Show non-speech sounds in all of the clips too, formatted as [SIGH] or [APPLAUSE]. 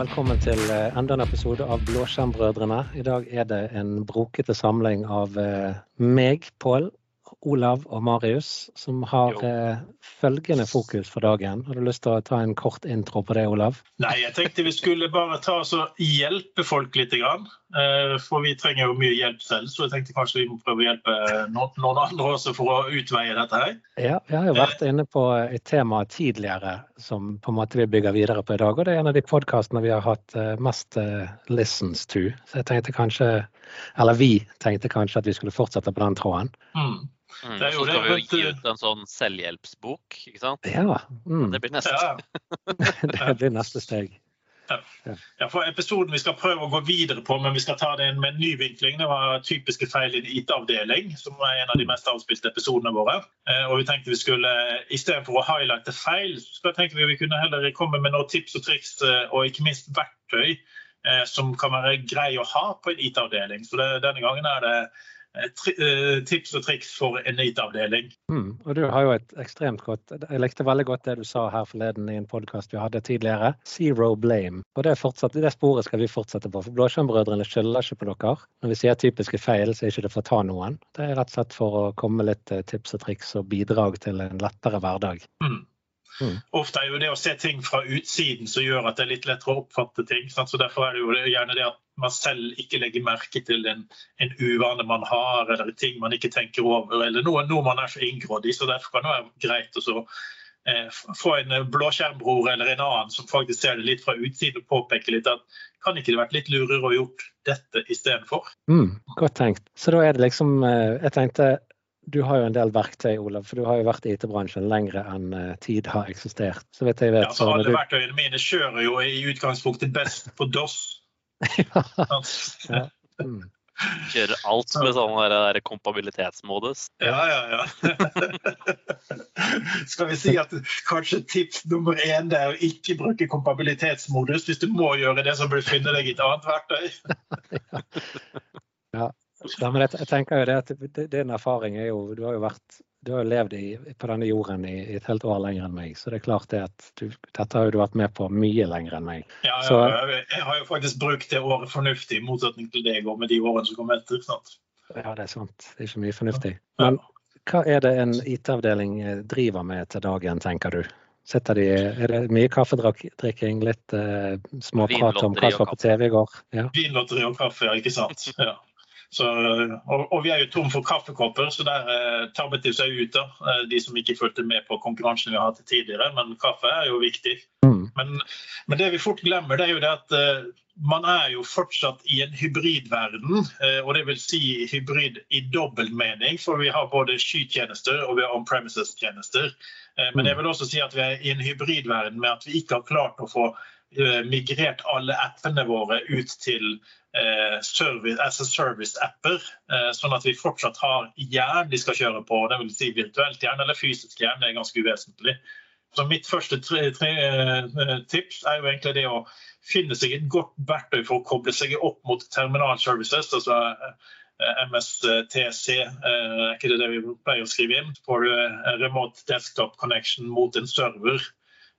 velkommen til eh, enda en episode av Blåskjermbrødrene. I dag er det en brokete samling av eh, meg, Pål, Olav og Marius, som har Jo. eh, følgende fokus for dagen. Har du lyst til å ta en kort intro på det, Olav? Nei, jeg tenkte vi skulle bare ta oss og hjelpe folk litt. Grann. Eh, For vi trenger jo mye hjelp selv, så jeg tenkte kanskje vi må prøve å hjelpe noen andre også for å utveie dette her. Ja, vi har jo vært inne på et tema tidligere som på en måte vi bygger videre på i dag. Og det er en av de podkastene vi har hatt eh, mest eh, listens to. Så jeg tenkte kanskje, eller vi tenkte kanskje at vi skulle fortsette på den tråden. Mm. Mm, Det er jo så skal det, vi jo gi ut en sånn selvhjelpsbok, ikke sant? Ja, mm, Det blir neste. Ja. [LAUGHS] det blir neste steg. Ja, for Episoden vi skal prøve å gå videre på, men vi skal ta det med en ny vinkling. Det var typiske feil i IT-avdeling, som er en av de mest avspilte episodene våre. Eh, Og vi tenkte vi skulle, Istedenfor å highlighte feil, så tenkte vi vi kunne heller komme med noen tips og triks eh, og ikke minst verktøy eh, som kan være grei å ha på en IT-avdeling. Så det, denne gangen er det tips og triks for en NIT-avdeling. Mm, og du har jo et ekstremt godt Jeg likte veldig godt det du sa her forleden i en podkast vi hadde tidligere. Zero blame. Og det, fortsatt, det sporet skal vi fortsette på. For Blåskjermbrødrene skylder ikke på dere. Når vi sier typiske feil, så er ikke det for å ta noen. Det er rett og slett for å komme med litt eh, tips og triks og bidrag til en lettere hverdag. Mm. Mm. Ofte er jo det å se ting fra utsiden som gjør at det er litt lettere å oppfatte ting. Sant? Så Derfor er det jo gjerne det at man selv ikke legger merke til en, en uvane man har, eller ting man ikke tenker over, eller noe, noe man er så inngrodd i. Så Derfor kan det være greit å så, eh, få en eh, blåskjermbror eller en annen som faktisk ser det litt fra utsiden og påpeker litt at kan ikke det vært litt lurere å gjort dette istedenfor? Mm, godt tenkt. Så da er det liksom eh, Jeg tenkte du har jo en del verktøy, Olav, for du har jo vært i IT-bransjen lenger enn eh, tid har eksistert. Så vet jeg vet, Ja, så alle du verktøyene mine kjører jo i utgangspunktet best på DOS. Ja. mm. Kjører alt med sånn der, der kompabilitetsmodus. Ja, ja, ja. [LAUGHS] Skal vi si at kanskje tips nummer én er å ikke bruke kompabilitetsmodus. Hvis du må gjøre det, så bør du finne deg et annet verktøy. [LAUGHS] Ja, men jeg, jeg tenker jo det at din erfaring er jo Du har jo vært du har jo levd i, på denne jorden i, i et helt år lenger enn meg, så det er klart det at du, dette har jo du vært med på mye lenger enn meg. Ja, Så- ja, jeg- jeg har jo faktisk brukt det året fornuftig, i motsetning til deg og med de årene som kom etter. sant? Ja, det er sant. Det er ikke mye fornuftig. Men hva er det en IT-avdeling eh, driver med til dagen, tenker du? Sitter de, er det mye kaffedrikking, litt uh, småprat om hva som var på TV i går? Ja. Vinlotteri og kaffe, ja, ikke sant? Ja. Så, og, og vi er jo tom for kaffekopper, så der eh, tabbet de seg ut, da. eh, de som ikke fulgte med på konkurransen vi har hatt tidligere. Men kaffe er jo viktig. Mm. Men, men det vi fort glemmer, det er jo det at eh, man er jo fortsatt i en hybridverden. eh, og det vil si hybrid i dobbel mening, for vi har både skytjenester og vi har on-premises-tjenester. Eh, men jeg vil også si at vi er i en hybridverden med at vi ikke har klart å få eh, migrert alle appene våre ut til service, as a service-apper, sånn at vi fortsatt har jern de skal kjøre på. Det vil si virtuelt jern eller fysisk jern, det er ganske uvesentlig. Så mitt første tre, tre, tips er jo egentlig det å finne seg et godt verktøy for å koble seg opp mot terminal services, altså eh, MSTC, eh, er ikke det det vi pleier å skrive inn? for eh, remote desktop connection mot en server.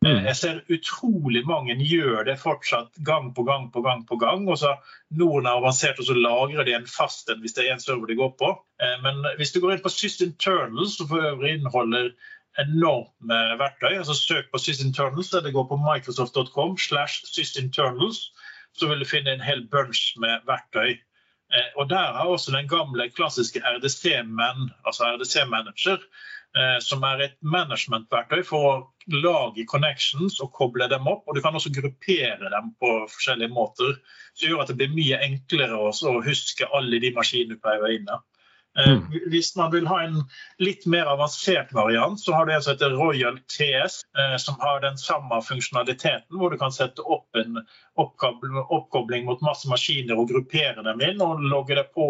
Mm. Jeg ser utrolig mange gjør det fortsatt gang på gang på gang. på gang, og så Noen er avansert, og så lagrer de en fast en hvis det er en server de går på. Men hvis du går inn på SysInternals, som for øvrig inneholder enorme verktøy, altså søk på SysInternals, det går på microsoft.com slash SysInternals, så vil du finne en hel bunch med verktøy. Eh, Og Der har også den gamle klassiske RDC-menn altså RDC-manager, eh, som er et managementverktøy for å lage connections og koble dem opp. og Du kan også gruppere dem på forskjellige måter, som gjør at det blir mye enklere å huske alle de maskinene du pleier å inne. Eh, Hvis man vil ha en litt mer avansert variant, så har du en som heter Royal TS, eh, som har den samme funksjonaliteten, hvor du kan sette opp en oppkobling, mot masse maskiner og gruppere dem inn og logge det på.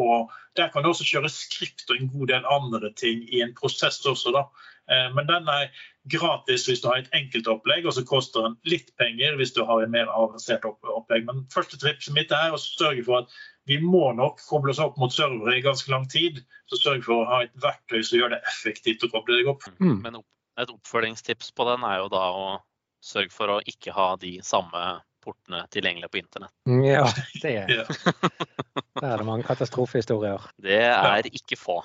Der kan du også kjøre skript og en god del andre ting i en prosess også. da. Eh, Men den er gratis hvis du har et enkelt opplegg, og så koster den litt penger hvis du har en mer avansert opplegg. Men første tripset mitt er å sørge for at vi må nok koble oss opp mot servere i ganske lang tid. Så sørg for å ha et verktøy som gjør det effektivt å koble deg opp. Mm. Men et oppfølgingstips på den er jo da å sørge for å ikke ha de samme portene tilgjengelig på internett. Mm, Ja, det, [LAUGHS] Ja. det er [LAUGHS] mange katastrofehistorier. Det er ikke få.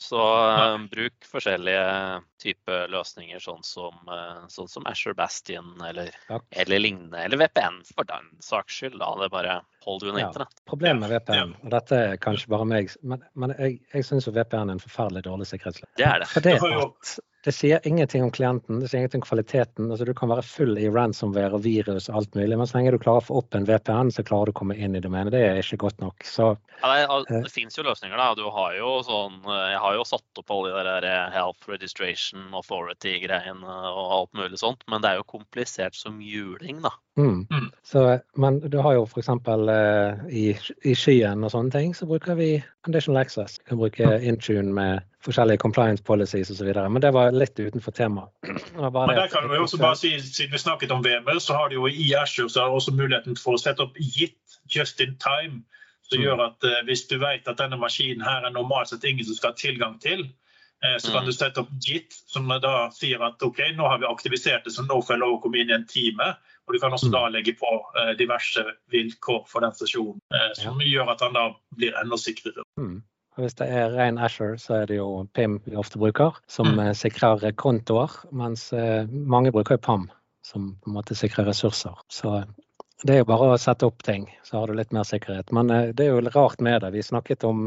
Så eh, bruk forskjellige typer løsninger, sånn som, uh, sånn som Asher Bastion eller, eller lignende. Eller VPN, for den saks skyld. da. Det er bare hold under Ja. internett. Problemet med VPN, og dette er kanskje bare meg, men, men jeg, jeg syns VPN er en forferdelig dårlig sikkerhetsløsning. Det er det. For det, at det sier ingenting om klienten, det sier ingenting om kvaliteten. altså Du kan være full i ransomware og virus og alt mulig, men så lenge du klarer å få opp en VPN, så klarer du å komme inn i domenet. Det er ikke godt nok. Så Ja, det, Eh. det finnes jo løsninger, da. Du har jo sånn eh, Jeg har jo satt opp alle de der eh, Health Registration Authority-greiene og alt mulig sånt, men det er jo komplisert som juling, da. Mm. Mm. Så, men du har jo f.eks. Uh, i, i skyen og sånne ting, så bruker vi conditional access. Vi kan bruke Intune med forskjellige compliance policies osv. Men det var litt utenfor temaet. [CLEARS THROAT] Men der kan vi også bare si, Siden vi snakket om VML, så har de jo i Azure så har også muligheten for å sette opp gitt just in time. Som Mm. gjør at eh, hvis du vet at denne maskinen her er normalt sett ingen som skal ha tilgang til, eh, så kan Mm. du sette opp JIT, som da sier at OK, nå har vi aktivisert det, så nå får jeg lov å komme inn i en time. Og du kan også Mm. da legge på eh, diverse vilkår for den stasjonen, eh, som gjør at han da blir enda sikrere. Mm. Hvis det er ren Asher, så er det jo PIM vi ofte bruker, som Mm. eh, sikrer kontoer, mens mange bruker jo PAM, som på en måte sikrer ressurser. Så det er jo bare å sette opp ting, så har du litt mer sikkerhet. Men det er jo rart med det. Vi snakket om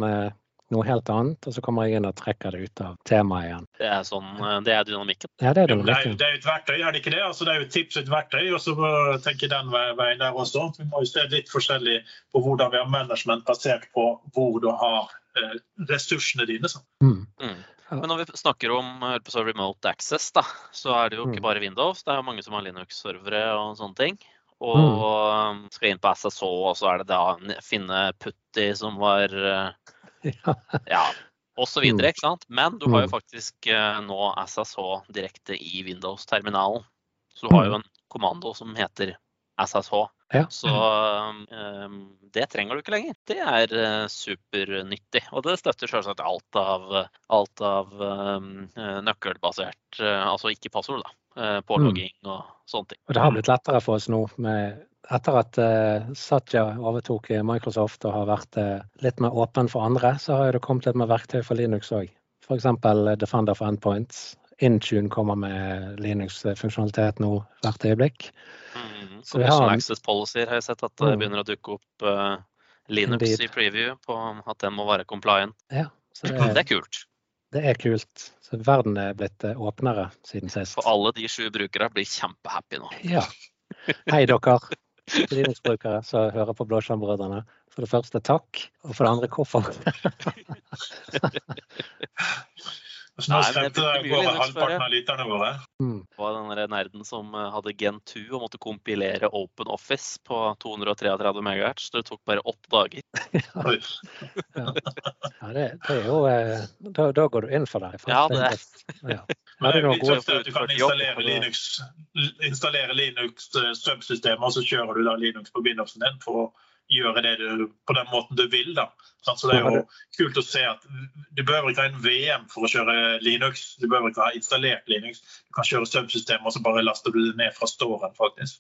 noe helt annet, og så kommer jeg inn og trekker det ut av temaet igjen. Det er sånn, eh, det er dynamikken. Ja, det er dynamikken. det er jo et verktøy, er det ikke det? Altså, det er jo et tips et verktøy. og så tenker jeg den veien der også. Vi må jo se litt forskjellig på hvordan vi har management basert på hvor du har eh, ressursene dine. Sånn. Mm. Mm. Men når vi snakker om si, remote access, da, så er det jo Mm. ikke bare Windows. Det er jo mange som har Linux-servere og sånne ting. Og um, skal inn på SSH, og så er det da finne Putty som var eh, Ja. Ja, og så videre, ikke sant. Men du har jo Mm. faktisk eh, nå SSH direkte i Windows-terminalen. Så du har jo en kommando som heter SSH. Ja. Så um, det trenger du ikke lenger. Det er eh, supernyttig. Og det støtter selvsagt alt av, alt av um, eh, nøkkelbasert, altså ikke passord, da. eh, Pålogging og sånne ting. Og det har blitt lettere for oss nå med etter at eh, Satya overtok eh, Microsoft og har vært eh, litt mer åpen for andre, så har det kommet litt mer verktøy for Linux òg. F.eks. Defender for Endpoints. Intune kommer med Linux-funksjonalitet nå hvert øyeblikk. Mm. Så vi har- access Policy har jeg sett at det Mm. begynner å dukke opp Linux Indeed. i preview på at den må være compliant. Ja, så det [CLEARS THROAT] Det er, er kult. det er kult. Så verden er blitt åpnere siden sist. For alle de sju brukere blir kjempehappy nå. Ja. Hei, dere [LAUGHS] Linux-brukere som hører på Blåskjermbrødrene. For det første takk, og for det andre hvorfor. [LAUGHS] Så nå Nei, men det går Linux halvparten av lytterne våre. Mm. Det var den nerden som eh, hadde Gen 2 og måtte kompilere Open Office på 233 MHz. Det tok bare åtte dager. [LAUGHS] ja. Ja, det, det er jo eh, da, da går du inn for det. Ja, det er- Ja. [LAUGHS] Men Ja, det det er er litt tøft at du kan installere Linux, installere Linux eh, og så kjører du da Linux på Windowsen din for å gjøre det du på den måten du vil. da. Så det er jo kult å se at du behøver ikke ha en VM for å kjøre Linux. Du behøver ikke ha installert Linux. Du kan kjøre subsystemet, og så bare laster du det ned fra storen, faktisk.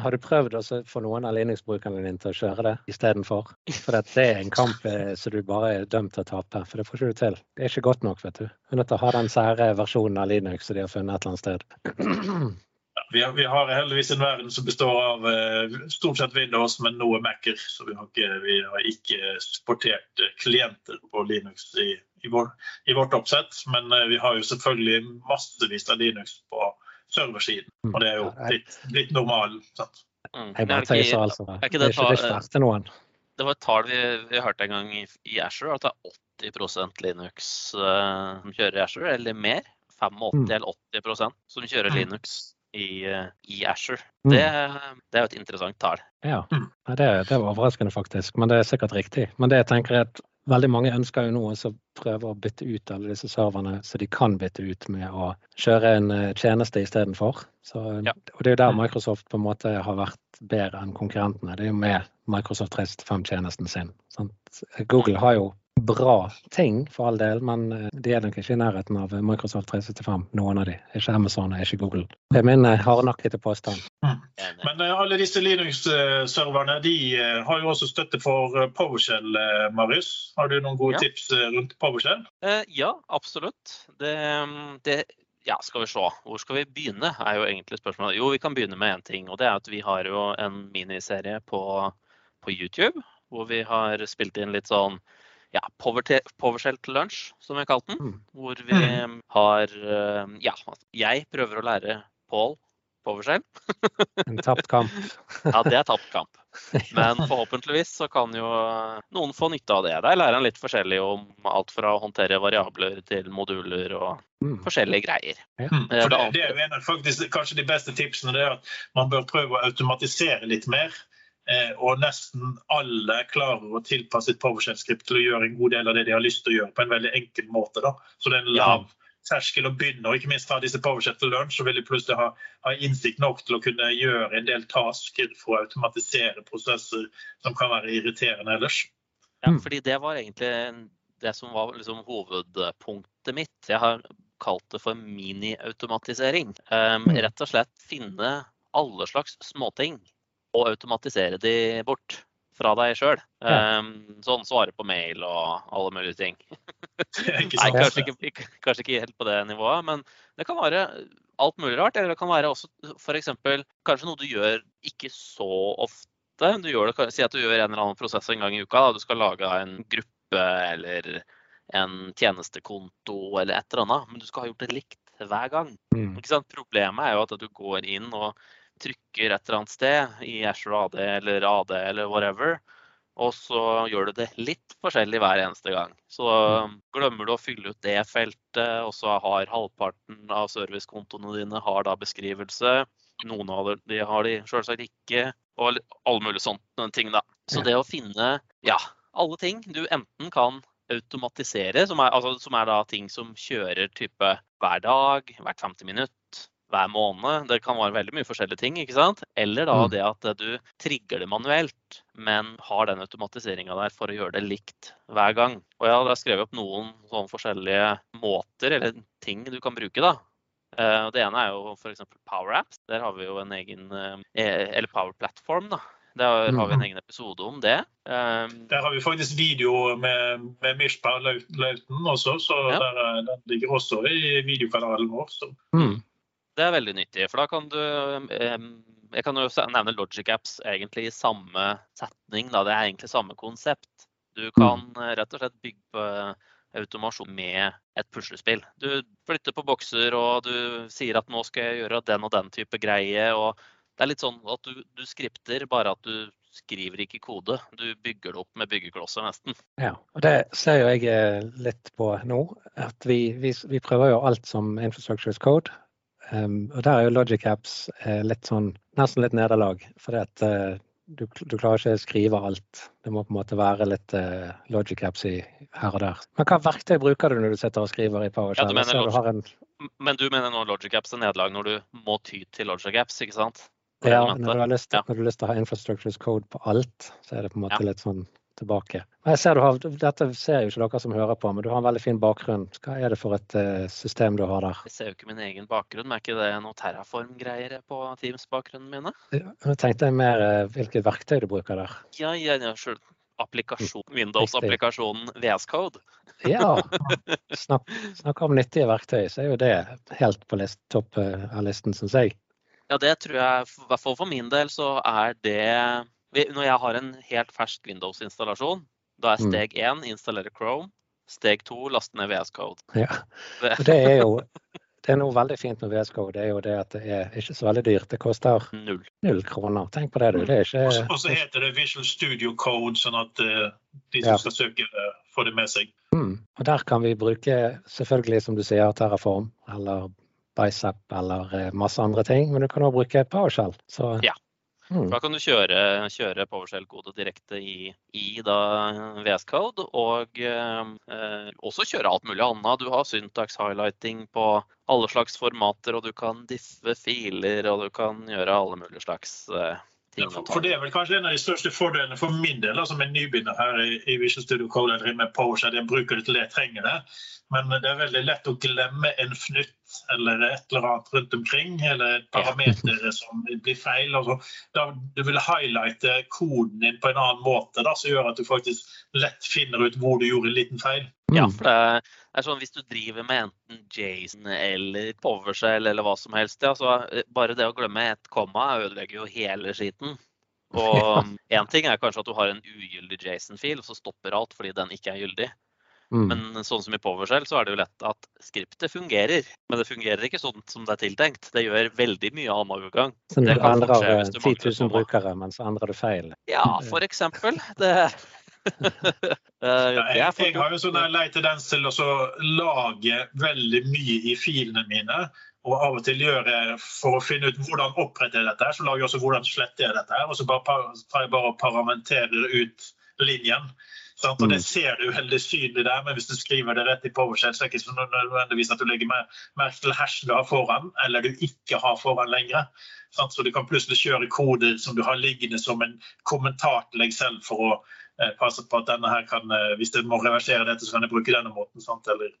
Har du prøvd å få noen av Linux-brukerne dine til å kjøre det istedenfor? For at det er en kamp eh, som du bare er dømt til å tape, for det får ikke du til. Det er ikke godt nok, vet du. Du er nødt til å ha den sære versjonen av Linux som de har funnet et eller annet sted. [CLEARS THROAT] Vi har, vi har heldigvis en verden som består av eh, stort sett Windows, men noe Mac-er. Så vi har ikke, vi har ikke sportert eh, klienter på Linux i, i, vår, i vårt oppsett. Men eh, vi har jo selvfølgelig massevis av Linux på serversiden. Og det er jo litt, litt normalen. Mm. Jeg Er bare det tøyser, altså. er Det ikke er ikke det noen. Det var et tall vi, vi hørte en gang i, i Azure, at det er 80% Linux uh, som kjører i Azure, eller mer. 85 Mm. eller 80% som kjører Mm. Linux i, eh, i Azure. Mm. Det, det er jo et interessant tall. Ja, Mm. Det, det var overraskende faktisk, men det er sikkert riktig. Men det jeg tenker er at veldig mange ønsker jo nå å prøve å bytte ut alle disse serverne så de kan bytte ut med å kjøre en eh, tjeneste istedenfor. Så- Ja. Og det er jo der Mm. Microsoft på en måte har vært bedre enn konkurrentene. Det er jo med Microsoft 365-tjenesten sin. Sant? Google har jo bra ting, for all del, men eh, de er nok ikke i nærheten av Microsoft 365, noen av de. Ikke Amazon og ikke Google. Det er min hardnakkete påstand. Mm. Men alle disse Linux-serverne de har jo også støtte for PowerShell, Marius. Har du noen gode ja. tips rundt PowerShell? ja, absolutt. Det, det ja, skal vi se. Hvor skal vi begynne, er jo egentlig spørsmålet. Jo, vi kan begynne med én ting. Og det er at vi har jo en miniserie på, på YouTube hvor vi har spilt inn litt sånn ja, PowerShell til lunsj, som vi har kalt den. Mm. Hvor vi mm. har eh, Ja, jeg prøver å lære Paul PowerShell. [LAUGHS] en tapt kamp. ja, det er tapt kamp. [LAUGHS] Men forhåpentligvis så kan jo noen få nytte av det. Der lærer han litt forskjellig om alt fra å håndtere variabler til moduler og mm. forskjellige greier. Ja. Mm. For det, det er jo en av faktisk, kanskje de beste tipsene. det er at Man bør prøve å automatisere litt mer. Eh, og nesten alle klarer å tilpasse et PowerShell-skript til å gjøre en god del av det de har lyst til å gjøre på en veldig enkel måte. Da. Så det er en lav terskel å begynne, og ikke minst ha disse PowerShell til lunsj, så vil de plutselig ha, ha, innsikt nok til å kunne gjøre en del tasker for å automatisere prosesser som kan være irriterende ellers. Ja, fordi det var egentlig det som var liksom hovedpunktet mitt. Jeg har kalt det for mini-automatisering. Um, rett og slett finne alle slags småting og automatisere de bort fra deg sjøl. Ja. Um, sånn svare på mail og alle mulige ting. [LAUGHS] Nei, kanskje ikke, kanskje ikke, helt på det nivået, men det kan være alt mulig rart. Eller det kan være også f.eks. kanskje noe du gjør ikke så ofte. Du gjør det, Si at du gjør en eller annen prosess en gang i uka. Da. Du skal lage en gruppe eller en tjenestekonto eller et eller annet. Men du skal ha gjort det likt hver gang. Mm. Problemet er jo at du går inn og trykker et eller annet sted i Ashore AD eller AD eller whatever, og så gjør du det litt forskjellig hver eneste gang. Så mm. glemmer du å fylle ut det feltet, og så har halvparten av servicekontoene dine har da beskrivelse. Noen av de har de selvsagt ikke, og alle mulige sånne ting, da. Så det å finne ja, alle ting du enten kan automatisere, som er, altså, som er da ting som kjører type hver dag, hvert 50 minutt, hver måned. Det kan være veldig mye forskjellige ting. ikke sant? Eller da mm. det at du trigger det manuelt, men har den automatiseringa der for å gjøre det likt hver gang. Og jeg har skrevet opp noen sånne forskjellige måter eller ting du kan bruke. da. Eh, det ene er jo f.eks. Power Apps. Der har vi jo en egen eh, Eller Power Platform, da. Der har vi en mm. egen episode om det. Um, der har vi faktisk video med, med Mishpa Lauten også, så ja. der, eh, den ligger også i videokanalen vår. Så. Mm. Det er veldig nyttig, for da kan du Jeg kan jo nevne Logic Apps egentlig i samme setning. Da. Det er egentlig samme konsept. Du kan mm. eh, rett og slett bygge på automasjon med et puslespill. Du flytter på bokser og du sier at nå skal jeg gjøre den og den type greie. og Det er litt sånn at du, du skripter, bare at du skriver ikke kode. Du bygger det opp med byggeklosser, nesten. Ja, og det ser jo jeg eh, litt på nå. At vi, vi, vi prøver jo alt som infrastructure as code. Um, og der er jo Logic Apps uh, litt sånn, nesten litt nederlag. For uh, du, du, klarer ikke å skrive alt. Det må på en måte være litt uh, Logic Apps i, her og der. Men hva verktøy bruker du når du sitter og skriver i PowerShell? Ja, du du en... Men du mener nå Logic Apps er nederlag når du må ty til Logic Apps, ikke sant? Ja, når du, har lyst, ja. når du har lyst til å ha infrastructures code på alt, så er det på en måte ja. litt sånn tilbake. Jeg ser har, dette ser jo ikke dere som hører på, men du har en veldig fin bakgrunn. Hva er det for et uh, system du har der? Jeg ser jo ikke min egen bakgrunn, men er ikke det noe Terraform-greier på Teams-bakgrunnen? Ja, jeg tenkte mer uh, hvilket verktøy du bruker der. Ja, ja, ja selv. Applikasjon, Windows-applikasjonen VS Code. ja. [LAUGHS] Snakk, snakk, om nyttige verktøy, så er jo det helt på list, topp uh, av listen, syns jeg. Ja, det tror jeg, i hvert fall for min del, så er det når jeg har en helt fersk Windows-installasjon, da er mm. steg én installere Chrome. Steg to laste ned VS Code. Ja, [LAUGHS] det er jo det er noe veldig fint med VS Code, det er jo det at det er ikke så veldig dyrt. Det koster null, null kroner. Tenk på det, du. Det er ikke Og så heter det Visual Studio Code, sånn at uh, de som ja. skal søke, uh, får det med seg. Mm. Og der kan vi bruke, selvfølgelig som du sier, Terraform eller Bicep eller uh, masse andre ting, men du kan òg bruke PowerShell. Så ja. Mm. Da kan du kjøre, kjøre PowerShell-kode direkte i, i VS Code, og eh, også kjøre alt mulig annet. Du har syntax highlighting på alle slags formater, og du kan diffe filer, og du kan gjøre alle mulige slags eh, ting ta. For Det er vel kanskje en av de største fordelene for min del, som er nybegynner her i, i Visual Studio Code. Jeg driver med PowerShell, jeg bruker det til jeg trenger det. Men det er veldig lett å glemme en fnutt eller et eller annet rundt omkring. Eller et parameter [LAUGHS] som blir feil. Altså, da du vil highlighte koden din på en annen måte, da, som gjør at du faktisk lett finner ut hvor du gjorde en liten feil. Ja, Mm. for det er, er sånn Hvis du driver med enten Jason eller PowerShell eller hva som helst, ja, så eh, bare det å glemme et komma ødelegger jo hele skiten. Og [LAUGHS] én ting er kanskje at du har en ugyldig Jason-fil, og så stopper alt fordi den ikke er gyldig. Mm. Men sånn som i PowerShell så er det jo lett at skriptet fungerer. Men det fungerer ikke sånn som det er tiltenkt. Det gjør veldig mye annen overgang. Så det du kan endrer skje hvis du 10 mangler 000 komma. brukere, men så endrer du feil. Ja, for eksempel. [LAUGHS] Det, [LAUGHS] Eh, jeg, jeg har jo sånn lei tendens til å lage veldig mye i filene mine. Og av og til gjør jeg for å finne ut hvordan oppretter jeg dette, så lager jeg også hvordan sletter jeg dette. Og så bare tar jeg bare og paramenterer ut linjen. Sant? Og Det ser du veldig synlig der, men hvis du skriver det rett i PowerShell, så er det ikke nødvendigvis at du legger mer- merke til hashen du har foran, eller du ikke har foran lenger. Sant? Så du kan plutselig kjøre koder som du har liggende som en kommentar til deg selv for å eh, passe på at denne her kan, eh, hvis jeg må reversere dette, så kan jeg bruke denne måten. Sant? Eller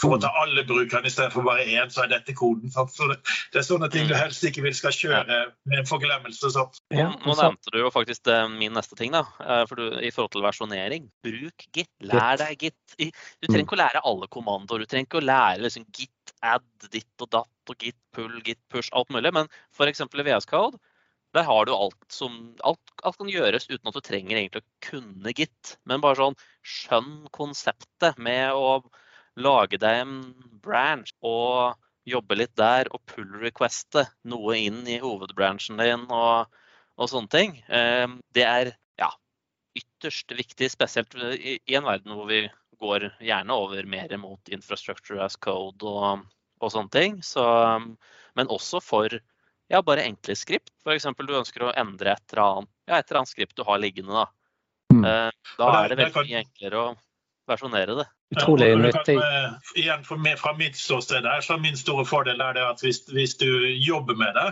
for å ta alle brukerne istedenfor bare én, så er dette koden. Så det, er sånne ting du helst ikke vil skal kjøre med en forglemmelse. Sant? Ja, Nå, nevnte du jo faktisk min neste ting, da. eh, For du, I forhold til versjonering. Bruk Git. Lær deg Git. Du trenger ikke å lære alle kommandoer. Du trenger ikke å lære liksom Git add ditt og datt og Git pull, Git push, alt mulig. Men f.eks. i VS Code, der har du alt som alt, alt kan gjøres uten at du trenger egentlig å kunne Git. Men bare sånn skjønn konseptet med å lage deg en branch og jobbe litt der og pull-requeste noe inn i hovedbransjen din og, og sånne ting. Eh, Det er ja, ytterst viktig, spesielt i, i en verden hvor vi går gjerne over mer mot infrastructure as code og, og sånne ting. Så, men også for ja, bare enkle skript. F.eks. du ønsker å endre et eller annet, ja, et eller annet skript du har liggende. Da, Mm. Eh, da er det veldig mye enklere å versjonere det. Utrolig Ja, kan, nyttig. eh, igjen for meg, Fra mitt ståsted her, så er min store fordel er det at hvis, hvis du jobber med det,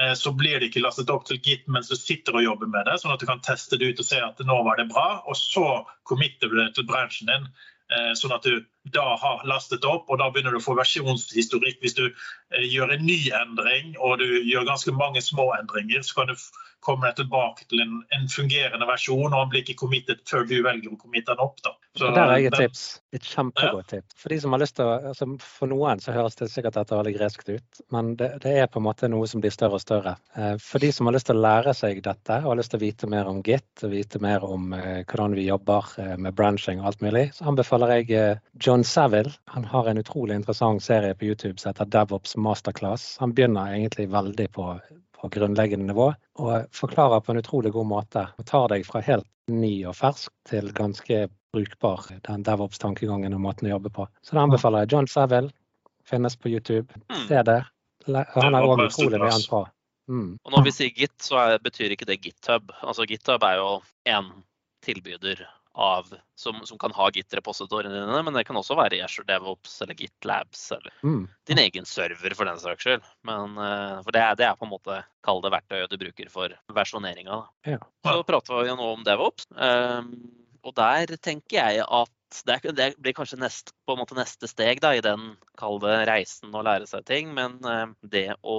eh, så blir det ikke lastet opp til Git mens du sitter og jobber med det, sånn at du kan teste det ut og se at nå var det bra. Og så committer du det til bransjen din, eh, sånn at du da har lastet opp. Og da begynner du å få versjonshistorikk. Hvis du gjør en ny endring og du gjør ganske mange små endringer, så kan du f- komme tilbake til en, en fungerende versjon, og han blir ikke committet før du velger å committe den opp. da. Så der har jeg et den- tips. Et kjempegodt tips. For de som har lyst til å, altså For noen så høres det sikkert dette veldig greskt ut, men det, det er på en måte noe som blir større og større. Eh, For de som har lyst til å lære seg dette, og har lyst til å vite mer om Git, og vite mer om eh, hvordan vi jobber eh, med branching og alt mulig, så anbefaler jeg John Saville. Han har en utrolig interessant serie på YouTube som heter DevOps Masterclass. Han begynner egentlig veldig på på grunnleggende nivå, og forklarer på en utrolig god måte. Og tar deg fra helt ny og fersk til ganske brukbar, den DevOps-tankegangen og måten å jobbe på. Så det anbefaler jeg. John Saville finnes på YouTube. Mm. Se det. Han er òg utrolig mye annet bra. Mm. Og når vi sier Git, så betyr ikke det GitHub. Altså GitHub er jo en tilbyder av, som, som kan ha git-repositorene dine, men det kan også være Azure DevOps eller GitLabs eller Mm. din egen server for den saks skyld. Men, eh, for det er, det er på en måte, kall det verktøyet du bruker for versjoneringa. Ja. Så prater vi jo nå om DevOps, um, og der tenker jeg at det, er, det blir kanskje nest, på en måte neste steg da, i den kall det reisen å lære seg ting. Men eh, det å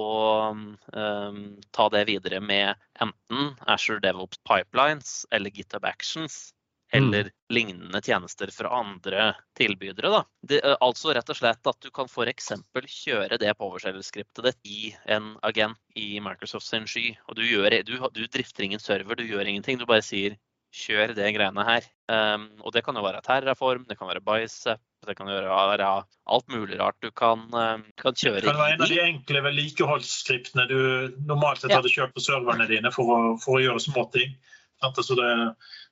um, ta det videre med enten Azure DevOps Pipelines eller GitHub Actions eller lignende tjenester fra andre tilbydere. Da. Det, er altså rett og slett at du kan f.eks. kjøre det PowerShell-skriptet ditt i en agent i Microsoft sin sky. Og du, gjør, du, du drifter ingen server, du gjør ingenting. Du bare sier kjør det greiene her. Um, og det kan jo være Terraform, det kan være Bicep, det kan være alt mulig rart du kan, um, kan kjøre Det kan være en av de enkle vedlikeholdsskriptene du normalt sett Ja. hadde kjørt på serverne dine for å, for å gjøre småting. ting. Så det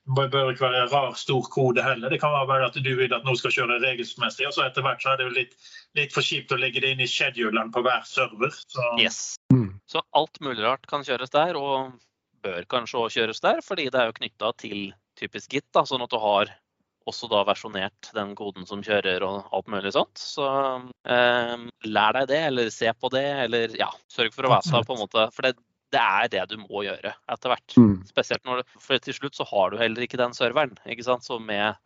det bør ikke være rar, stor kode heller. Det kan være bare at du vil at noen skal kjøre regelmessig, og så etter hvert så er det jo litt, litt for kjipt å legge det inn i schedulen på hver server. Så, Yes. Mm. Så alt mulig rart kan kjøres der, og bør kanskje også kjøres der, fordi det er jo knytta til typisk Git, da, sånn at du har også da versjonert den koden som kjører og alt mulig sånt. Så eh, lær deg det, eller se på det, eller ja, sørg for å være seg på en måte. For det, det er det du må gjøre etter hvert. Mm. Spesielt når du, for til slutt så har du heller ikke den serveren. ikke sant? Så med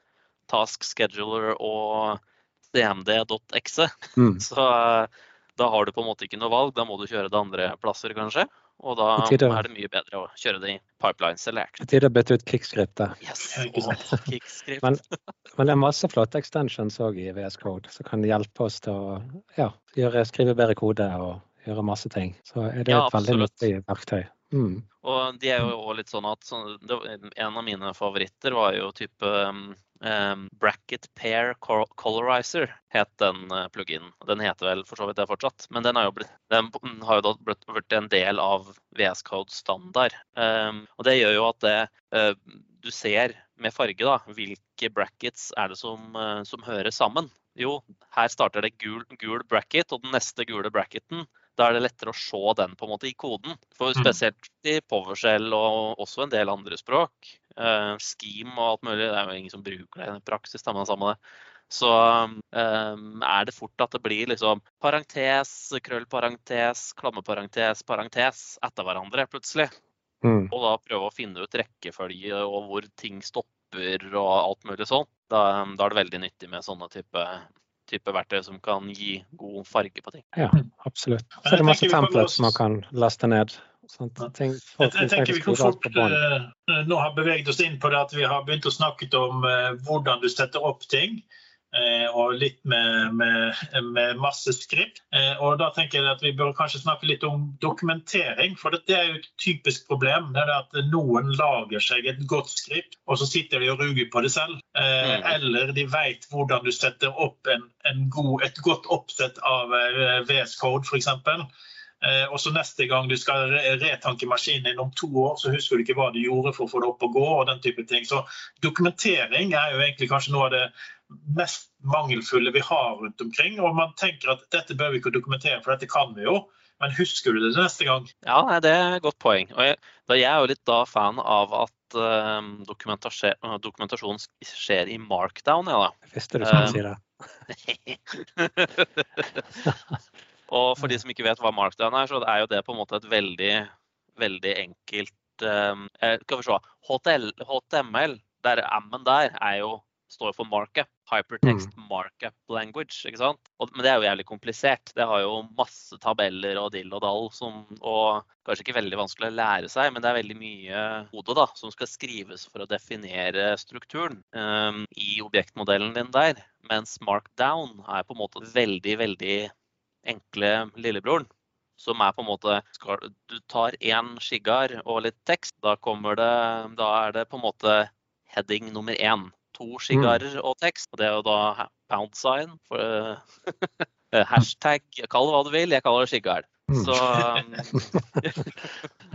Task Scheduler og cmd.exe, Mm. [LAUGHS] så eh, da har du på en måte ikke noe valg. Da må du kjøre det andre plasser, kanskje. Og da tider, er det mye bedre å kjøre det i pipeline eller Det er å bytte ut kickskriptet. Yes! Ja, ikke sant. [LAUGHS] Åh, Kickscript. Men, men det er masse flotte extensions òg i VS Code som kan hjelpe oss til å ja, gjøre, skrive bedre kode og gjøre masse ting. Så er det Ja, et veldig nyttig verktøy. Mm. Og de er jo også litt sånn at så, det, En av mine favoritter var jo type um, um, Bracket Pair Colorizer, het den uh, pluginen. Den heter vel for så vidt det fortsatt, men den, jo blitt, den har jo da blitt, blitt en del av VS Code standard. Um, og det gjør jo at det, uh, du ser med farge da, hvilke brackets er det som, uh, som hører sammen. Jo, her starter det gul, gul bracket, og den neste gule bracketen da er det lettere å se den på en måte i koden. For Mm. Spesielt i PowerShell og også en del andre språk. uh, Scheme og alt mulig. Det er jo ingen som bruker det i praksis. Da, men samme det. Så um, er det fort at det blir liksom parentes, krøllparentes, klammeparentes, parentes etter hverandre plutselig. Mm. Og da prøve å finne ut rekkefølge og hvor ting stopper og alt mulig sånn. Da, da er det veldig nyttig med sånne type, type verktøy som kan gi god farge på ting. Ja, absolutt. Så er det masse templates man kan laste ned. Sånt. Ting, Jeg, jeg tenker vi kan fort eh, nå har beveget oss inn på det at vi har begynt å snakke om uh, hvordan du setter opp ting. Eh, og litt med, med, med masse skript. Eh, og da tenker jeg at Vi bør kanskje snakke litt om dokumentering. For dette er jo et typisk problem. det er det at Noen lager seg et godt skript, og så sitter de og ruger på det selv. Eh, Mm. Eller de vet hvordan du setter opp en, en god, et godt oppsett av VS Code f.eks. Eh, og så neste gang du skal retanke maskinen din om to år, så husker du ikke hva du gjorde for å få det opp og gå. og den type ting. Så dokumentering er jo egentlig kanskje noe av det mest mangelfulle vi har rundt omkring. Og man tenker at dette bør vi ikke dokumentere, for dette kan vi jo. Men husker du det neste gang? Ja, nei, det er et godt poeng. Og jeg, da jeg er jo litt da fan av at uh, dokumentasjon skjer i markdown, ja, Jeg visste du skulle si det. da. [LAUGHS] og for de som ikke vet hva markdown er, så er jo det på en måte et veldig, veldig enkelt um, eh, Skal vi se. HTML, der M-en der, er jo, står for markup. Hypertext markup language. ikke sant? Og, men det er jo jævlig komplisert. Det har jo masse tabeller og dill og dall som Og kanskje ikke veldig vanskelig å lære seg, men det er veldig mye hode da, som skal skrives for å definere strukturen um, i objektmodellen din der. Mens markdown er på en måte veldig, veldig enkle lillebroren. Som er på en måte skal, Du tar én skigar og litt tekst, da kommer det Da er det på en måte heading nummer én. To skigarer og tekst. Og det er jo da pound sign. For, [LAUGHS] eh, hashtag, kall det hva du vil. Jeg kaller det skigar. Mm. Så, um,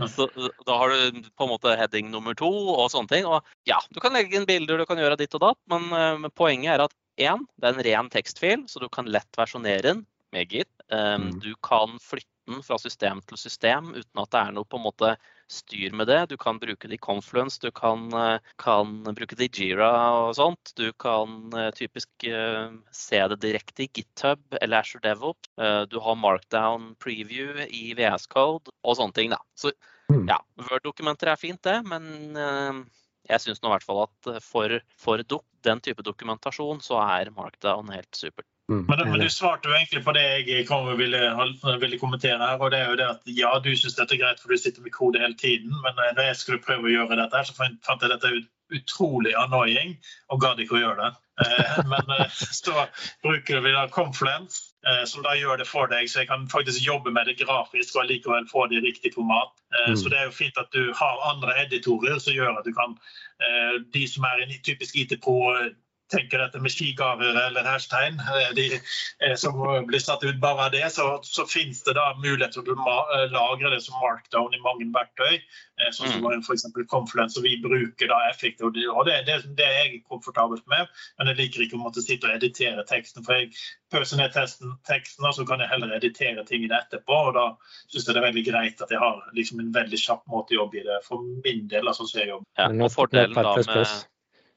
[LAUGHS] så da har du på en måte heading nummer to og sånne ting. Og ja, du kan legge inn bilder, du kan gjøre ditt og datt, men, eh, men poenget er at én, det er en ren tekstfil, så du kan lett versjonere den med Git. Um, Mm. Du kan flytte den fra system til system uten at det er noe på en måte styr med det. Du kan bruke det i Confluence, du kan, eh, kan bruke det i Jira og sånt. Du kan eh, typisk eh, se det direkte i GitHub eller Azure DevOps. Du har markdown preview i VS Code og sånne ting. Da. Så Mm. ja, Word-dokumenter er fint, det, men jeg syns nå i hvert fall at for, for den type dokumentasjon så er markdown helt supert. Mm. Men, men du svarte jo egentlig på det jeg ville, ville kommentere her. og det er jo det at Ja, du syns dette er greit, for du sitter med kode hele tiden. Men når jeg skulle prøve å gjøre dette, her, så fant jeg dette ut utrolig annoying og gadd ikke å gjøre det. Eh, men eh, [LAUGHS] så bruker vi da Confluence, eh, som da gjør det for deg, så jeg kan faktisk jobbe med det grafisk og likevel få det i riktig format. Eh, Mm. Så det er jo fint at du har andre editorer som gjør at du kan eh, De som er en typisk IT-pro tenker dette med skigaver eller hashtegn, eh, de, eh, som blir satt ut bare av det, så, så finnes det da mulighet til å eh, lagre det som markdown i mange verktøy. Sånn som f.eks. Confluence, og vi bruker da effektivt. Og det, det, det, det er jeg komfortabelt med, men jeg liker ikke å måtte sitte og editere teksten. For jeg pøser ned testen, teksten, og så kan jeg heller editere tingene etterpå. Og da syns jeg det er veldig greit at jeg har liksom en veldig kjapp måte å jobbe i det, for min del. altså så jeg jobber. Ja, og fordelen da, med,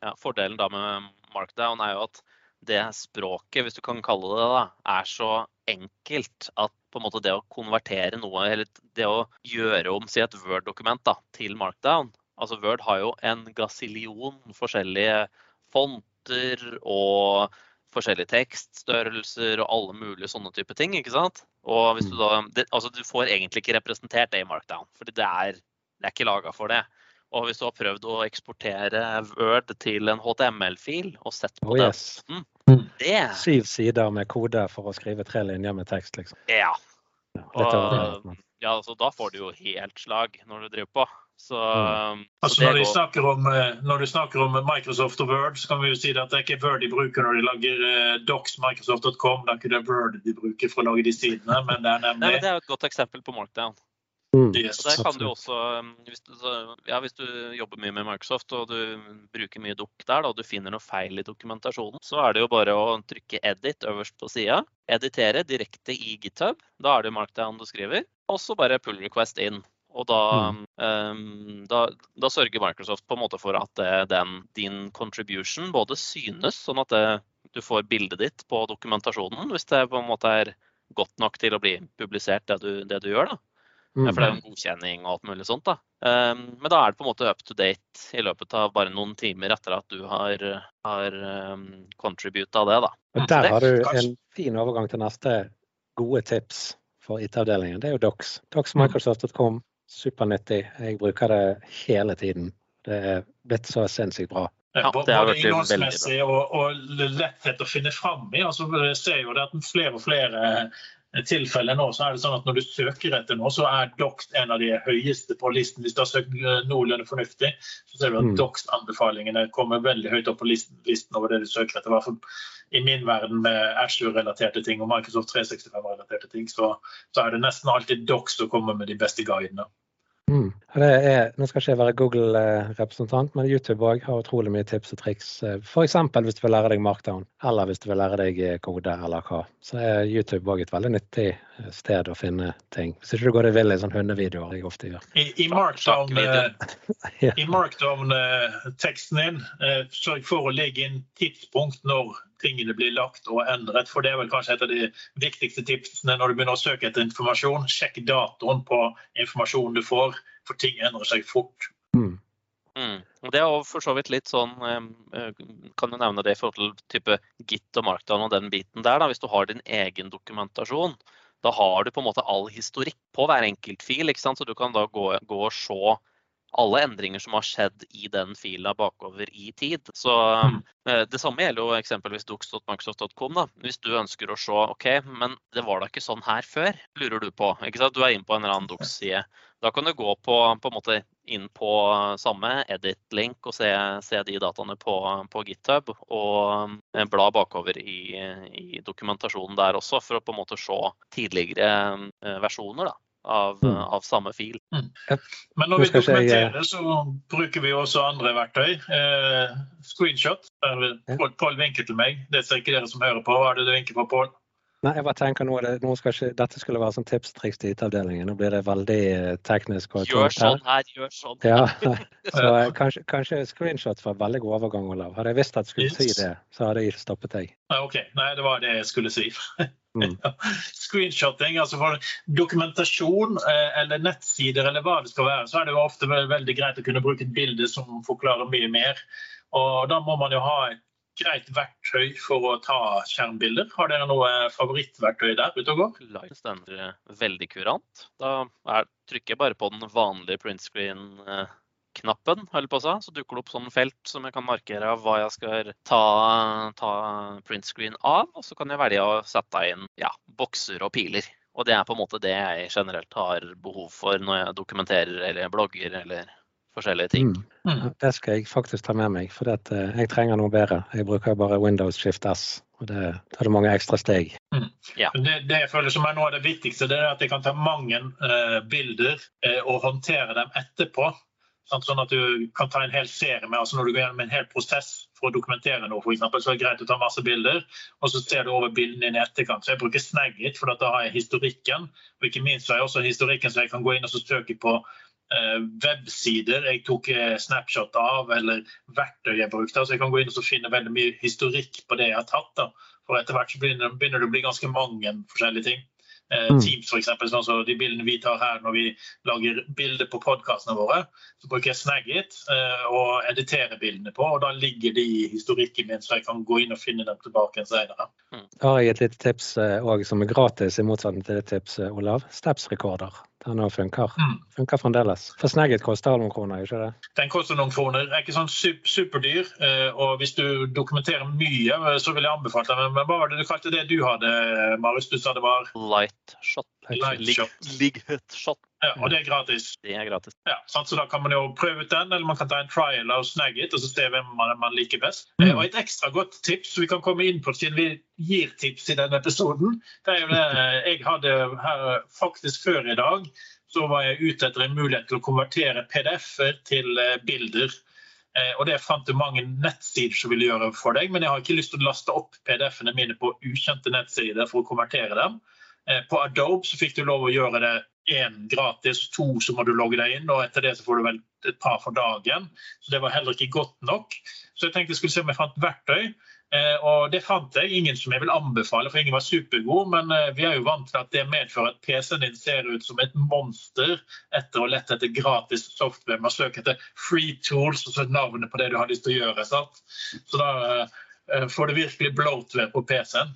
ja, fordelen da med markdown er jo at det språket, hvis du kan kalle det det, er så enkelt at på en måte det å konvertere noe, eller det å gjøre om si et Word-dokument til Markdown Altså Word har jo en gasillion forskjellige fonter og forskjellige tekststørrelser og alle mulige sånne type ting. ikke sant? Og hvis du da, det, altså Du får egentlig ikke representert det i Markdown, for det er, det er ikke laga for det. Og hvis du har prøvd å eksportere Word til en HTML-fil og sett på Oh, den yes. måten, det Syv sider med kode for å skrive tre linjer med tekst, liksom. Ja. Ja, Og, ja, så da får du jo helt slag når du driver på. Så, Mm. så Altså når, de går- om, eh, når du snakker om Microsoft og Word, så kan vi jo si at det er ikke Word de bruker når de lager eh, docs microsoft.com. Det er ikke det Word de bruker for å lage de sidene, men det er Nei, men nemlig det er jo et godt eksempel på Markdown. Mm. Der kan du også, um, hvis du, ja, hvis du jobber mye med Microsoft og du bruker mye dukk der, da, og du finner noe feil i dokumentasjonen, så er det jo bare å trykke 'edit' øverst på sida. Editere direkte i GitHub. Da er det Markdown du skriver. Og så bare pull request inn. Og da, um, da, da sørger Microsoft på en måte for at det, den, din contribution både synes, sånn at det, du får bildet ditt på dokumentasjonen, hvis det på en måte er godt nok til å bli publisert, det du, det du gjør. da. Ja, For det er jo en godkjenning og alt mulig sånt. da. Um, men da er det på en måte up to date i løpet av bare noen timer etter at du har, har um, contributa det. da. Og der har du en fin overgang til neste gode tips for IT-avdelingen. Det er jo Docs. Doxmicrosoft.com, Docsmicrosoft.com. Supernyttig. Jeg bruker det hele tiden. Det er blitt så sinnssykt bra. Ja, Både innholdsmessig og, og letthet å finne fram i. Altså, jeg ser jo det at flere og flere tilfeller nå så er det sånn at når du søker etter noe, så er Dox en av de høyeste på listen. Hvis du har søkt eh, noenlunde fornuftig, så ser du at Mm. Dox-anbefalingene kommer veldig høyt opp på listen, listen over det du søker etter. I hvert fall i min verden med Azure-relaterte ting og Microsoft 365-relaterte ting, så, så er det nesten alltid Dox som kommer med de beste guidene. Mm. Det er, nå skal ikke jeg være Google-representant, men YouTube òg har utrolig mye tips og triks. F.eks. hvis du vil lære deg markdown, eller hvis du vil lære deg eh, kode eller hva. Så er YouTube òg et veldig nyttig eh, sted å finne ting. Hvis ikke du går deg vill i sånne hundevideoer jeg ofte gjør. I, i Markdown, eh, Markdown-teksten din, eh, sørg for å legge inn tidspunkt når tingene blir lagt og endret. For det er vel kanskje et av de viktigste tipsene når du begynner å søke etter informasjon. Sjekk datoen på informasjonen du får, for ting endrer seg fort. Mm. Mm. Det er for så vidt litt sånn eh, Kan du nevne det i forhold til type Git og Markdown og den biten der. da, Hvis du har din egen dokumentasjon, da har du på en måte all historikk på hver enkelt fil. ikke sant? Så du kan da gå, gå og se alle endringer som har skjedd i den fila bakover i tid. Så Mm. eh, Det samme gjelder jo eksempelvis docs.microsoft.com. da. Hvis du ønsker å se OK, men det var da ikke sånn her før, lurer du på. ikke sant? Du er inne på en eller annen dox side. Da kan du gå på, på en måte inn på samme edit-link og se, se de dataene på, på GitHub. Og eh, bla bakover i, i dokumentasjonen der også, for å på en måte se tidligere eh, versjoner da, av, Mm. av samme fil. Men når vi dokumenterer, jeg- så bruker vi også andre verktøy. Eh, screenshot. Pål vinker til meg. Det ser ikke dere som hører på. Hva er det du vinker på, Pål? Nei, jeg bare tenker nå, det, nå skal ikke, Dette skulle være sånn tips-triks til IT-avdelingen. Nå blir det veldig eh, teknisk. Gjør sånn her, gjør sånn. Ja, [LAUGHS] [LAUGHS] så eh, kanskje, kanskje screenshot var veldig god overgang, Olav. Hadde jeg visst at du skulle Yes. si det, så hadde jeg stoppet deg. Nei, OK. Nei, det var det jeg skulle si. Mm. [LAUGHS] Screenshotting, altså for dokumentasjon eh, eller nettsider eller hva det skal være, så er det jo ofte veldig greit å kunne bruke et bilde som forklarer mye mer. Og da må man jo ha et greit verktøy for å ta skjermbilder. Har dere noe favorittverktøy der ute og går? Live stender veldig kurant. Da er, trykker jeg bare på den vanlige print screen-knappen, holder på å si, så dukker det opp sånn felt som jeg kan markere av hva jeg skal ta, ta print screen av. Og så kan jeg velge å sette inn ja, bokser og piler. Og det er på en måte det jeg generelt har behov for når jeg dokumenterer eller blogger eller forskjellige ting. Mm. Mm. Det skal jeg faktisk ta med meg, for eh, jeg trenger noe bedre. Jeg bruker bare Windows Shift S, og det tar det mange ekstra steg. Det, det jeg føler som er noe av det viktigste, det er at jeg kan ta mange uh, bilder uh, og håndtere dem etterpå. Sånn at du kan ta en hel serie med, altså Når du går gjennom en hel prosess for å dokumentere noe, for eksempel, så er det greit å ta masse bilder, og så ser du over bildene dine i etterkant. Så jeg bruker Snagit, for da har jeg historikken. Og ikke minst så har jeg også historikken så jeg kan gå inn og så søke på websider jeg tok eh, snapshot av, eller verktøy jeg brukte. Så jeg kan gå inn og finne veldig mye historikk på det jeg har tatt. Da. For etter hvert så begynner det å bli ganske mange forskjellige ting. Eh, Mm. Teams for eksempel, sånn som de bildene vi tar her når vi lager bilder på podkastene våre, så bruker jeg Snagit eh, og editerer bildene på, og da ligger de i historikken min, så jeg kan gå inn og finne dem tilbake senere. Da har jeg et lite tips òg som er gratis, i motsetning til ditt tips, Olav. Steps-rekorder. Den òg funker. Mm. Funker fremdeles. For Snagit koster noen kroner, ikke det? Den koster noen kroner. Er ikke sånn superdyr. eh, Og hvis du dokumenterer mye, eh, så vil jeg anbefale den. Men hva var det du kalte det du hadde, Marius? Du sa det var Light shot. Light shot. shot. ja, Og det er gratis. Det er gratis. Ja, sant? Så da kan man jo prøve ut den, eller man kan ta en trial av Snagit og så se hvem man, man liker best. Mm. Eh, Og et ekstra godt tips vi kan komme inn på siden vi gir tips i denne episoden, det er jo det eh, jeg hadde her faktisk før i dag, så var jeg ute etter en mulighet til å konvertere PDF-er til eh, bilder. Eh, Og det fant du mange nettsider som ville gjøre for deg, men jeg har ikke lyst til å laste opp PDF-ene mine på ukjente nettsider for å konvertere dem. Eh, På Adobe så fikk du lov å gjøre det én gratis, to så må du logge deg inn, og etter det så får du vel et par for dagen. Så det var heller ikke godt nok. Så jeg tenkte jeg skulle se om jeg fant verktøy. Eh, og det fant jeg. Ingen som jeg vil anbefale, for ingen var supergod. Men eh, vi er jo vant til at det medfører at PC-en din ser ut som et monster etter å lette etter gratis software. Man søker etter free tools og så navnet på det du har lyst til å gjøre. Sant? Så da får du virkelig bloatware på PC-en.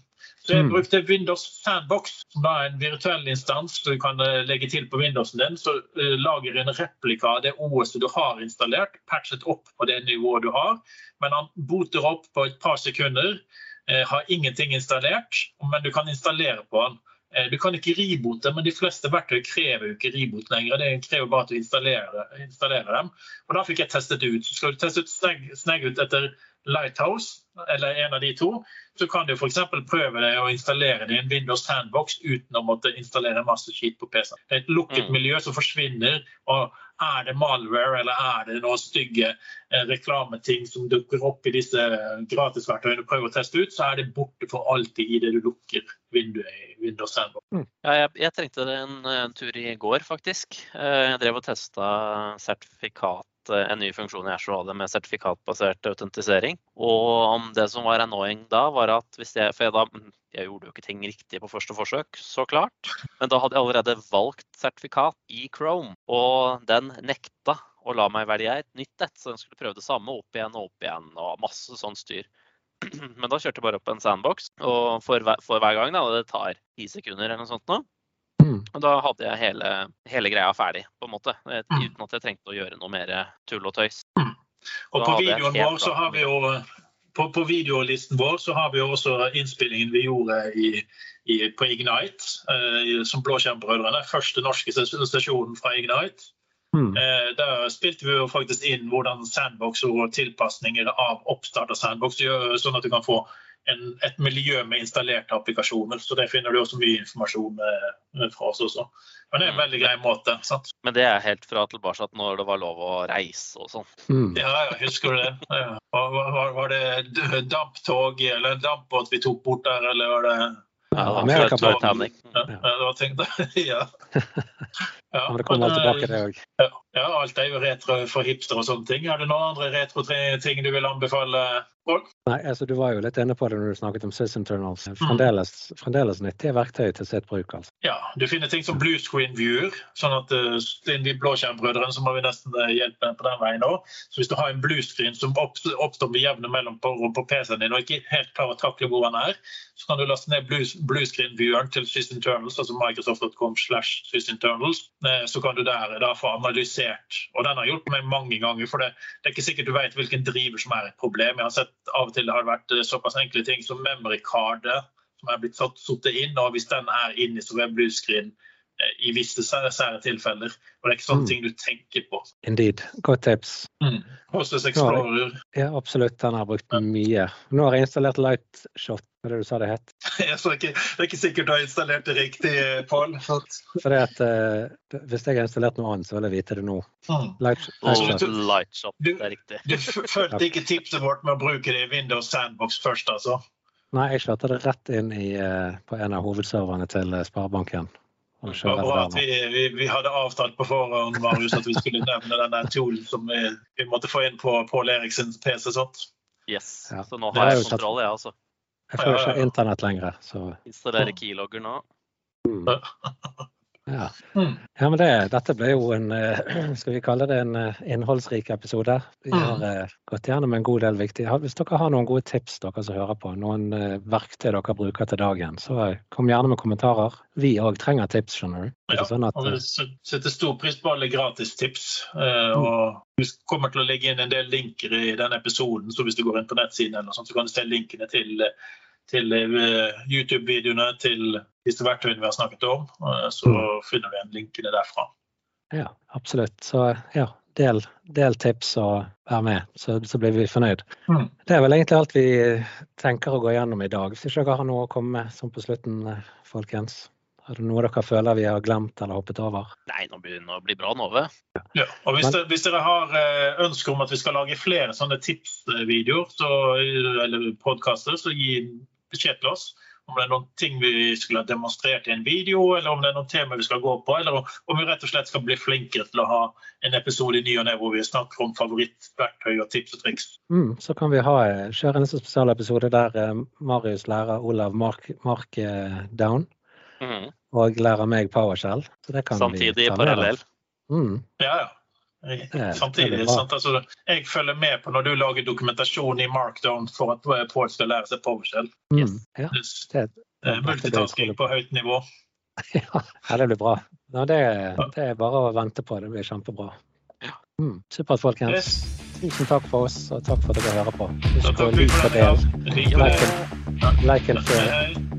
Så jeg brukte Windows Sandbox, som er en virtuell instans du kan eh, legge til på Windowsen din. Så eh, lager en replika av det OS-et du har installert, patchet opp på det nivået du har. Men han boter opp på et par sekunder. Eh, har ingenting installert, men du kan installere på han. Eh, Du kan ikke ribote, men de fleste verktøy krever jo ikke ribot lenger. Det krever bare at du installerer, installerer dem. Og Da fikk jeg testet det ut. Så skal du teste ut snegg, snegg ut etter Lighthouse, eller en av de to, så kan du f.eks. prøve deg å installere det i en Windows Handbox uten å måtte installere masse skit på PC. Det er et lukket Mm. miljø som forsvinner. og Er det malware eller er det noen stygge eh, reklameting som dukker opp i disse gratisverktøyene du prøver å teste ut, så er det borte for alltid idet du lukker vinduet i Windows Sandbox. Ja, jeg, jeg trengte en, en tur i går, faktisk. Eh, Jeg drev og testa sertifikat, eh, en ny funksjon i Azure hadde med sertifikatbasert autentisering. Og om det som var annoying da, var at hvis jeg For jeg, da, jeg gjorde jo ikke ting riktig på første forsøk, så klart. Men da hadde jeg allerede valgt sertifikat i Chrome, og den nekta å la meg velge et nytt et. Så den skulle prøve det samme opp igjen og opp igjen, og masse sånn styr. [CLEARS THROAT] Men da kjørte jeg bare opp en sandbox, og for, hver- for hver gang, da, og det tar ti sekunder eller noe sånt nå, Mm. og da hadde jeg hele, hele greia ferdig, på en måte. eh, Mm. Uten at jeg trengte å gjøre noe mer tull og tøys. Og på videoen vår så har vi jo på, på videolisten vår så har vi jo også innspillingen vi gjorde i, i, på Ignite, eh, som Blåskjermbrødrene. Første norske sesjonen fra Ignite. Mm. Eh, der spilte vi jo faktisk inn hvordan sandbox og tilpasninger av oppstart av sandbox gjør, sånn at du kan få en, et miljø med installerte applikasjoner. Så det finner du også mye informasjon eh, fra oss også. Men det er en Mm. veldig grei måte. sant? Men det er helt fra tilbake når det var lov å reise og sånn. Mm. Ja, ja, husker du det? Ja. Var, var, var det damptog eller dampbåt vi tok bort der, eller var det Ja, det var Amerika- Titanic. Ja, ja, det var tenkt, [LAUGHS] [LAUGHS] ja. det kommer men, tilbake, det òg. Ja, ja, alt er jo retro for hipster og sånne ting. Er det noen andre retro-ting du vil anbefale? folk? Nei, altså Du var jo litt inne på det når du snakket om Sys Internals. Fremdeles, fremdeles nyttige verktøy til sitt bruk. altså. Ja, du finner ting som blue screen viewer. sånn at uh, vi blåskjermbrødrene, så må vi nesten eh, hjelpe på den veien òg. Så hvis du har en blue screen som oppstår med jevne mellom på, på PC-en din og ikke helt klarer å takle hvor den er, så kan du laste ned blue, blue screen vieweren til Sys Internals, altså microsoft.com slash Sys Internals. Eh, Så kan du der da få analysert. Og den har hjulpet meg mange ganger. For det, det er ikke sikkert du vet hvilken driver som er et problem. Jeg har sett av og til det har vært eh, såpass enkle ting som memory cardet som er blitt satt inn, og hvis den er inni, så er blue screen eh, i visse sære, sære tilfeller. Og det er ikke sånne Mm. ting du tenker på. Indeed. Godt tips. Process Explorer. Ja, absolutt. Den har jeg brukt mye. Nå har jeg installert Lightshot, med det du sa det het. [LAUGHS] Jeg tror ikke, det er ikke sikkert du har installert det riktig, Pål. Fordi at eh, Hvis jeg har installert noe annet, så vil jeg vite det nå. Mm. Light, Lightshot. Lightshot, Du- det er riktig. Du du fulgte ikke tipset vårt med å bruke det i Windows Sandbox først, altså? Nei, jeg slåtte det rett inn i, eh, på en av hovedserverne til eh, Sparebanken. Og vi, vi, vi hadde avtalt på forhånd Marius, at vi skulle nevne denne toolen som vi, vi måtte få inn på Pål Eriksens PC. sånt. Yes. Ja. Så nå har jeg kontroll, jeg altså. Jeg får ikke internett lenger, så Installerer keylogger nå. mm. Ja. Mm. Ja, men det, dette ble jo en eh, [CLEARS THROAT] skal vi kalle det en eh, innholdsrik episode. Vi Mm. har mm. gått gjennom en god del viktige. Hvis dere har noen gode tips dere som hører på, noen verktøy dere bruker til dagen, så kom gjerne med kommentarer. Vi òg trenger tips, skjønner du. Ja, sånn at, og vi setter stor pris på alle gratis tips. Og vi kommer til å legge inn en del linker i denne episoden, så hvis du går inn på nettsiden, eller sånt, så kan du se linkene til, til eh, YouTube-videoene til disse verktøyene vi har snakket om. eh, Så finner vi igjen linkene derfra. ja, absolutt. Så ja, del, del tips og vær med, så, så blir vi fornøyd. Mm. Det er vel egentlig alt vi tenker å gå gjennom i dag. Hvis ikke dere har noe å komme med sånn på slutten, eh, folkens. Er det noe dere føler vi har glemt eller hoppet over? Nei, nå begynner det å bli bra, Nove. Ja, og hvis, Men- dere, hvis dere har eh, ønsker om at vi skal lage flere sånne tipsvideoer så- eller podkaster, så gi beskjed til oss. Om det er noen ting vi skulle ha demonstrert i en video, eller om det er noen tema vi skal gå på, eller om, om vi rett og slett skal bli flinkere til å ha en episode i ny og ne hvor vi snakker om favorittverktøy og tips og triks. Mm, så kan vi ha, eh, kjøre en spesialepisode der eh, Marius lærer Olav Mark, Mark Down Mhm. og lærer meg PowerShell. Så det kan Samtidig, parallell. Mm, Ja, ja. Samtidig. Sant? Altså, jeg følger med på når du lager dokumentasjon i Markdown for at eh, Pål skal lære seg PowerShell. mm, ja, Det det, er multitasking på høyt nivå. [LAUGHS] ja, det blir bra. Ja, det, det er bare å vente på. Det blir kjempebra. Mm, supert, folkens. Yes. Tusen takk for oss, og takk for at dere hører på. Husk å like og del. Like and, like and share.